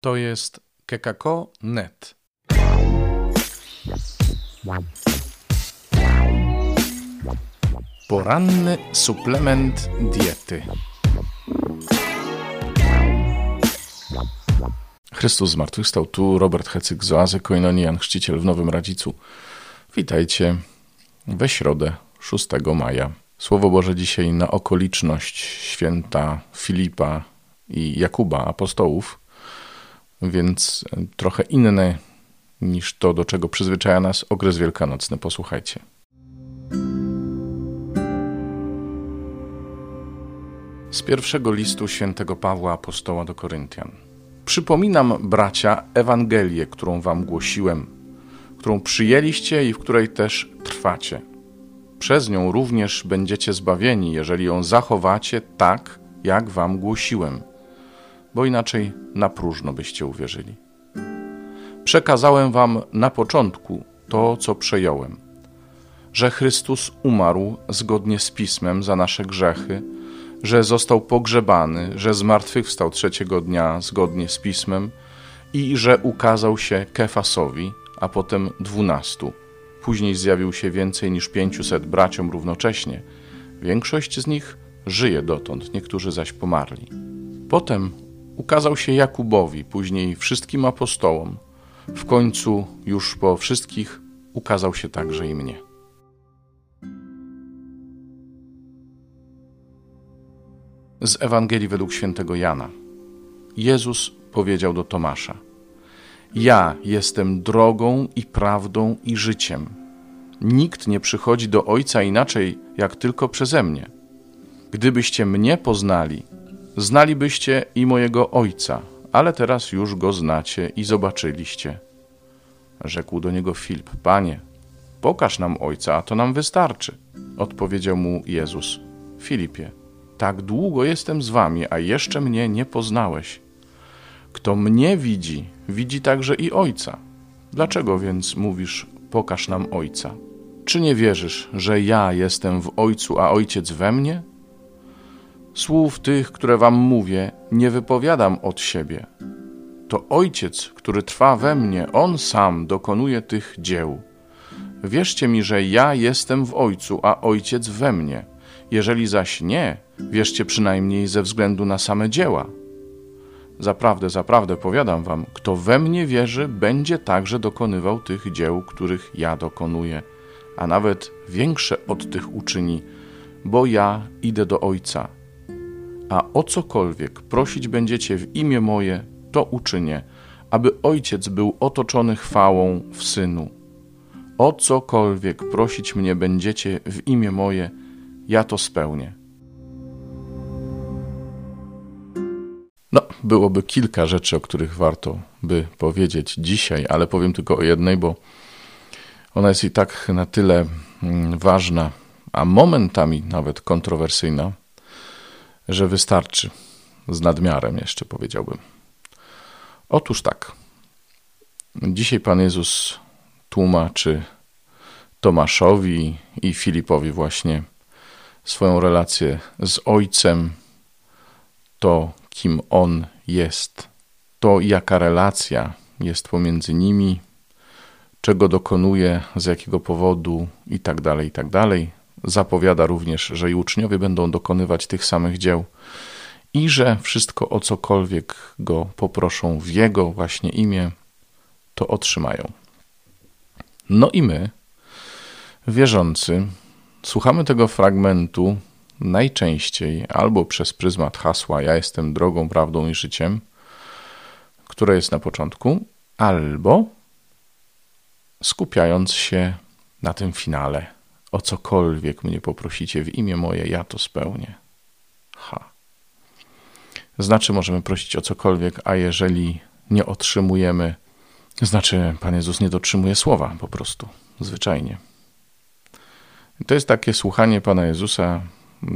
To jest kekako.net. Poranny suplement diety. Chrystus zmartwychwstał. Tu Robert Hecyk z Oazy Koinonian, chrzciciel w Nowym Radzicu. Witajcie we środę 6 maja. Słowo Boże dzisiaj na okoliczność święta Filipa i Jakuba, apostołów, więc trochę inne niż to, do czego przyzwyczaja nas okres wielkanocny. Posłuchajcie. Z pierwszego listu świętego Pawła Apostoła do Koryntian. Przypominam, bracia, Ewangelię, którą wam głosiłem, którą przyjęliście i w której też trwacie. Przez nią również będziecie zbawieni, jeżeli ją zachowacie tak, jak wam głosiłem, bo inaczej na próżno byście uwierzyli. Przekazałem wam na początku to, co przejąłem, że Chrystus umarł zgodnie z Pismem za nasze grzechy, że został pogrzebany, że zmartwychwstał trzeciego dnia zgodnie z Pismem i że ukazał się Kefasowi, a potem dwunastu. Później zjawił się więcej niż pięciuset braciom równocześnie. Większość z nich żyje dotąd, niektórzy zaś pomarli. Potem ukazał się Jakubowi, później wszystkim apostołom. W końcu, już po wszystkich, ukazał się także i mnie. Z Ewangelii według świętego Jana. Jezus powiedział do Tomasza: Ja jestem drogą i prawdą i życiem. Nikt nie przychodzi do Ojca inaczej, jak tylko przeze mnie. Gdybyście mnie poznali, znalibyście i mojego Ojca, ale teraz już go znacie i zobaczyliście. Rzekł do niego Filip: Panie, pokaż nam Ojca, a to nam wystarczy. Odpowiedział mu Jezus: Filipie, tak długo jestem z wami, a jeszcze mnie nie poznałeś. Kto mnie widzi, widzi także i Ojca. Dlaczego więc mówisz, pokaż nam Ojca? Czy nie wierzysz, że ja jestem w Ojcu, a Ojciec we mnie? Słów tych, które wam mówię, nie wypowiadam od siebie. To Ojciec, który trwa we mnie, On sam dokonuje tych dzieł. Wierzcie mi, że ja jestem w Ojcu, a Ojciec we mnie. Jeżeli zaś nie, wierzcie przynajmniej ze względu na same dzieła. Zaprawdę, zaprawdę powiadam wam, kto we mnie wierzy, będzie także dokonywał tych dzieł, których ja dokonuję, a nawet większe od tych uczyni, bo ja idę do Ojca. A o cokolwiek prosić będziecie w imię moje, to uczynię, aby Ojciec był otoczony chwałą w Synu. O cokolwiek prosić mnie będziecie w imię moje, ja to spełnię. No, byłoby kilka rzeczy, o których warto by powiedzieć dzisiaj, ale powiem tylko o jednej, bo ona jest i tak na tyle mm, ważna, a momentami nawet kontrowersyjna, że wystarczy. Z nadmiarem, jeszcze powiedziałbym. Otóż tak. Dzisiaj Pan Jezus tłumaczy Tomaszowi i Filipowi właśnie swoją relację z Ojcem, to kim On jest, to jaka relacja jest pomiędzy nimi, czego dokonuje, z jakiego powodu i tak Zapowiada również, że i uczniowie będą dokonywać tych samych dzieł i że wszystko o cokolwiek go poproszą w jego właśnie imię, to otrzymają. No i my, wierzący, słuchamy tego fragmentu najczęściej albo przez pryzmat hasła Ja jestem drogą, prawdą i życiem, które jest na początku, albo skupiając się na tym finale. O cokolwiek mnie poprosicie w imię moje, ja to spełnię. Ha. Znaczy, możemy prosić o cokolwiek, a jeżeli nie otrzymujemy, znaczy, Pan Jezus nie dotrzymuje słowa po prostu, zwyczajnie. To jest takie słuchanie Pana Jezusa.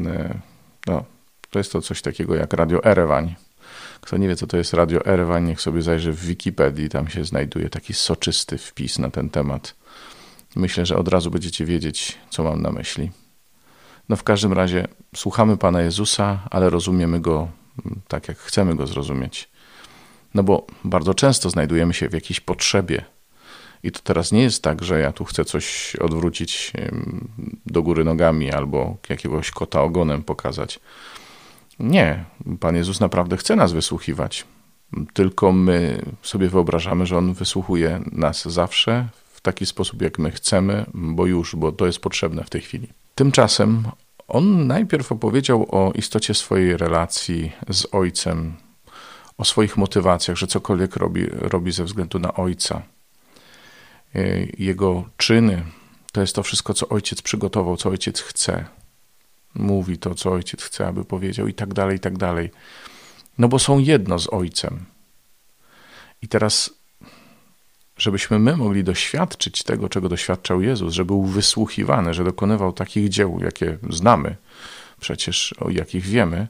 E, no, to jest to coś takiego jak Radio Erewań. Kto nie wie, co to jest Radio Erewań, niech sobie zajrzy w Wikipedii. Tam się znajduje taki soczysty wpis na ten temat. Myślę, że od razu będziecie wiedzieć, co mam na myśli. No w każdym razie słuchamy Pana Jezusa, ale rozumiemy Go tak, jak chcemy Go zrozumieć. No bo bardzo często znajdujemy się w jakiejś potrzebie. I to teraz nie jest tak, że ja tu chcę coś odwrócić do góry nogami albo jakiegoś kota ogonem pokazać. Nie, Pan Jezus naprawdę chce nas wysłuchiwać. Tylko my sobie wyobrażamy, że On wysłuchuje nas zawsze taki sposób, jak my chcemy, bo już, bo to jest potrzebne w tej chwili. Tymczasem on najpierw opowiedział o istocie swojej relacji z Ojcem, o swoich motywacjach, że cokolwiek robi, robi ze względu na Ojca. E, jego czyny to jest to wszystko, co Ojciec przygotował, co Ojciec chce. Mówi to, co Ojciec chce, aby powiedział, i tak dalej, i tak dalej. No bo są jedno z Ojcem. I teraz, żebyśmy my mogli doświadczyć tego, czego doświadczał Jezus, że był wysłuchiwany, że dokonywał takich dzieł, jakie znamy, przecież o jakich wiemy,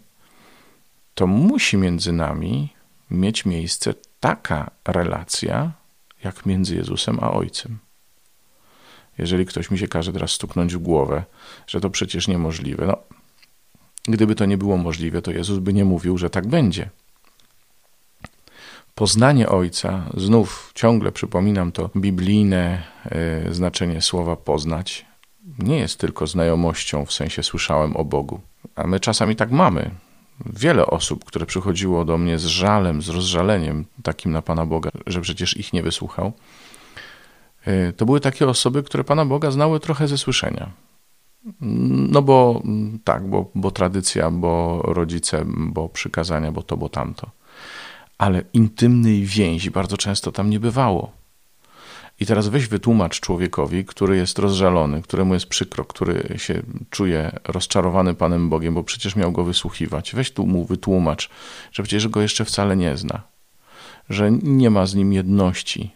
to musi między nami mieć miejsce taka relacja, jak między Jezusem a Ojcem. Jeżeli ktoś mi się każe teraz stuknąć w głowę, że to przecież niemożliwe, no, gdyby to nie było możliwe, to Jezus by nie mówił, że tak będzie. Poznanie Ojca, znów ciągle przypominam to biblijne y, znaczenie słowa poznać, nie jest tylko znajomością w sensie słyszałem o Bogu. A my czasami tak mamy wiele osób, które przychodziło do mnie z żalem, z rozżaleniem takim na Pana Boga, że przecież ich nie wysłuchał, e, to były takie osoby, które Pana Boga znały trochę ze słyszenia. No bo tak, bo, bo tradycja, bo rodzice, bo przykazania, bo to, bo tamto. Ale intymnej więzi bardzo często tam nie bywało. I teraz weź wytłumacz człowiekowi, który jest rozżalony, któremu jest przykro, który się czuje rozczarowany Panem Bogiem, bo przecież miał go wysłuchiwać. Weź tu mu wytłumacz, że przecież go jeszcze wcale nie zna, że nie ma z nim jedności,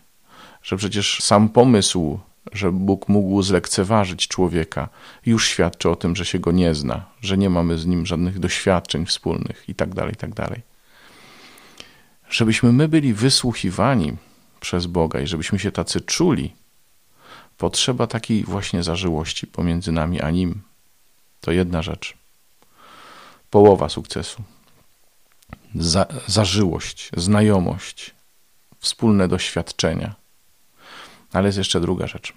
że przecież sam pomysł, że Bóg mógł zlekceważyć człowieka, już świadczy o tym, że się go nie zna, że nie mamy z nim żadnych doświadczeń wspólnych itd., tak itd. Żebyśmy my byli wysłuchiwani przez Boga i żebyśmy się tacy czuli, potrzeba takiej właśnie zażyłości pomiędzy nami a Nim. To jedna rzecz. Połowa sukcesu. Za, zażyłość, znajomość, wspólne doświadczenia. Ale jest jeszcze druga rzecz.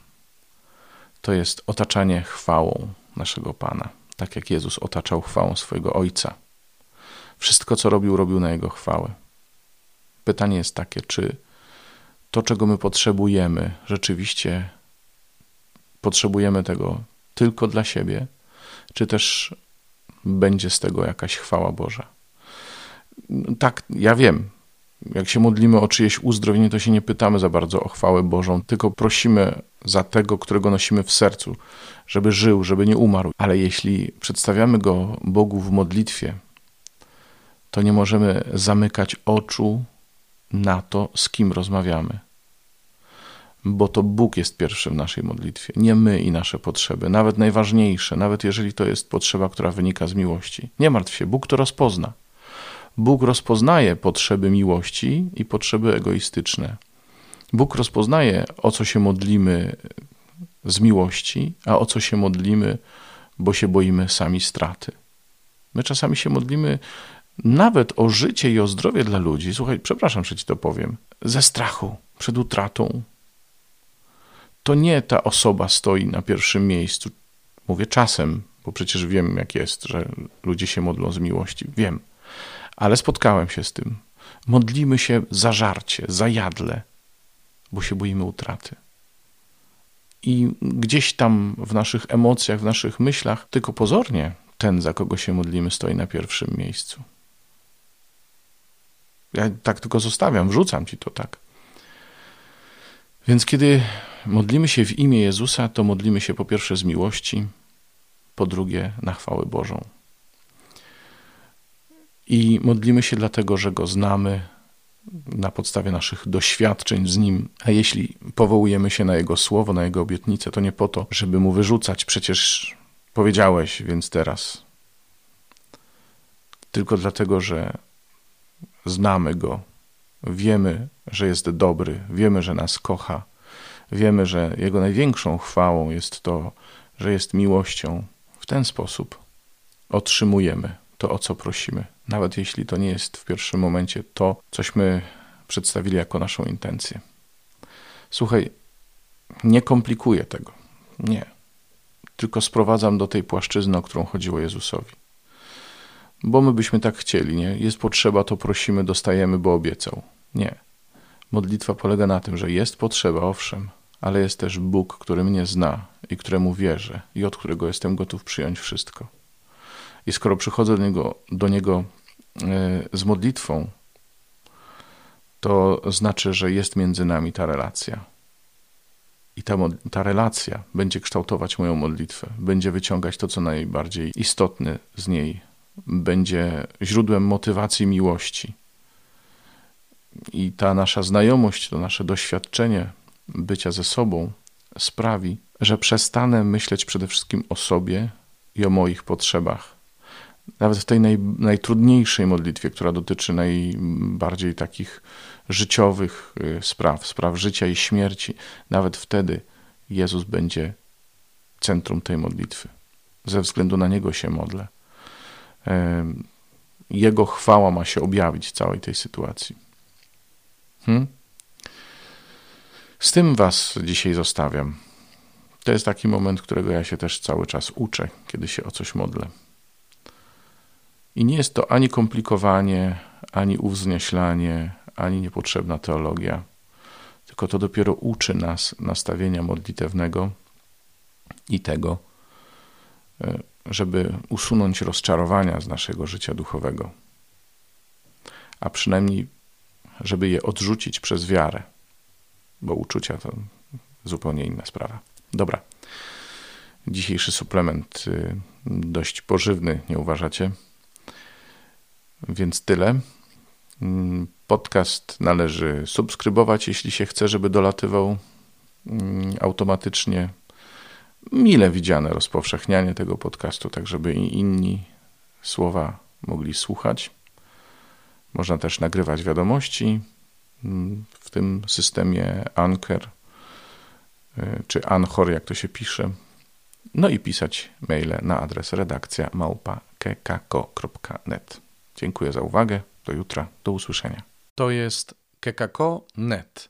To jest otaczanie chwałą naszego Pana, tak jak Jezus otaczał chwałą swojego Ojca. Wszystko, co robił, robił na Jego chwałę. Pytanie jest takie, czy to, czego my potrzebujemy, rzeczywiście potrzebujemy tego tylko dla siebie, czy też będzie z tego jakaś chwała Boża. Tak, ja wiem. Jak się modlimy o czyjeś uzdrowienie, to się nie pytamy za bardzo o chwałę Bożą, tylko prosimy za tego, którego nosimy w sercu, żeby żył, żeby nie umarł. Ale jeśli przedstawiamy go Bogu w modlitwie, to nie możemy zamykać oczu na to, z kim rozmawiamy. Bo to Bóg jest pierwszy w naszej modlitwie, nie my i nasze potrzeby, nawet najważniejsze, nawet jeżeli to jest potrzeba, która wynika z miłości. Nie martw się, Bóg to rozpozna. Bóg rozpoznaje potrzeby miłości i potrzeby egoistyczne. Bóg rozpoznaje, o co się modlimy z miłości, a o co się modlimy, bo się boimy sami straty. My czasami się modlimy nawet o życie i o zdrowie dla ludzi, słuchaj, przepraszam, że ci to powiem, ze strachu przed utratą. To nie ta osoba stoi na pierwszym miejscu. Mówię czasem, bo przecież wiem, jak jest, że ludzie się modlą z miłości. Wiem, ale spotkałem się z tym. Modlimy się za żarcie, za jadle, bo się boimy utraty. I gdzieś tam w naszych emocjach, w naszych myślach, tylko pozornie, ten, za kogo się modlimy, stoi na pierwszym miejscu. Ja tak tylko zostawiam, wrzucam ci to tak. Więc kiedy modlimy się w imię Jezusa, to modlimy się po pierwsze z miłości, po drugie na chwałę Bożą. I modlimy się dlatego, że Go znamy na podstawie naszych doświadczeń z Nim. A jeśli powołujemy się na Jego słowo, na Jego obietnicę, to nie po to, żeby Mu wyrzucać, przecież powiedziałeś, więc teraz. Tylko dlatego, że znamy Go, wiemy, że jest dobry, wiemy, że nas kocha, wiemy, że Jego największą chwałą jest to, że jest miłością. W ten sposób otrzymujemy to, o co prosimy. Nawet jeśli to nie jest w pierwszym momencie to, cośmy przedstawili jako naszą intencję. Słuchaj, nie komplikuję tego. Nie. Tylko sprowadzam do tej płaszczyzny, o którą chodziło Jezusowi. Bo my byśmy tak chcieli, nie? Jest potrzeba, to prosimy, dostajemy, bo obiecał. Nie. Modlitwa polega na tym, że jest potrzeba, owszem, ale jest też Bóg, który mnie zna i któremu wierzę i od którego jestem gotów przyjąć wszystko. I skoro przychodzę do Niego, do niego e, z modlitwą, to znaczy, że jest między nami ta relacja. I ta, ta relacja będzie kształtować moją modlitwę, będzie wyciągać to, co najbardziej istotne z niej, będzie źródłem motywacji miłości. I ta nasza znajomość, to nasze doświadczenie bycia ze sobą sprawi, że przestanę myśleć przede wszystkim o sobie i o moich potrzebach. Nawet w tej naj, najtrudniejszej modlitwie, która dotyczy najbardziej takich życiowych y, spraw, spraw życia i śmierci, nawet wtedy Jezus będzie centrum tej modlitwy. Ze względu na Niego się modlę. Jego chwała ma się objawić w całej tej sytuacji. Hmm? Z tym Was dzisiaj zostawiam. To jest taki moment, którego ja się też cały czas uczę, kiedy się o coś modlę. I nie jest to ani komplikowanie, ani uwznieślanie, ani niepotrzebna teologia, tylko to dopiero uczy nas nastawienia modlitewnego i tego, e, żeby usunąć rozczarowania z naszego życia duchowego, a przynajmniej, żeby je odrzucić przez wiarę, bo uczucia to zupełnie inna sprawa. Dobra. Dzisiejszy suplement y, dość pożywny, nie uważacie? Więc tyle. Mm, podcast należy subskrybować, jeśli się chce, żeby dolatywał mm, automatycznie. Mile widziane rozpowszechnianie tego podcastu, tak żeby inni słowa mogli słuchać. Można też nagrywać wiadomości mm, w tym systemie Anchor y, czy Anchor, jak to się pisze. No i pisać maile na adres redakcja małpa.kekako.net. Dziękuję za uwagę. Do jutra. Do usłyszenia. To jest kekako.net.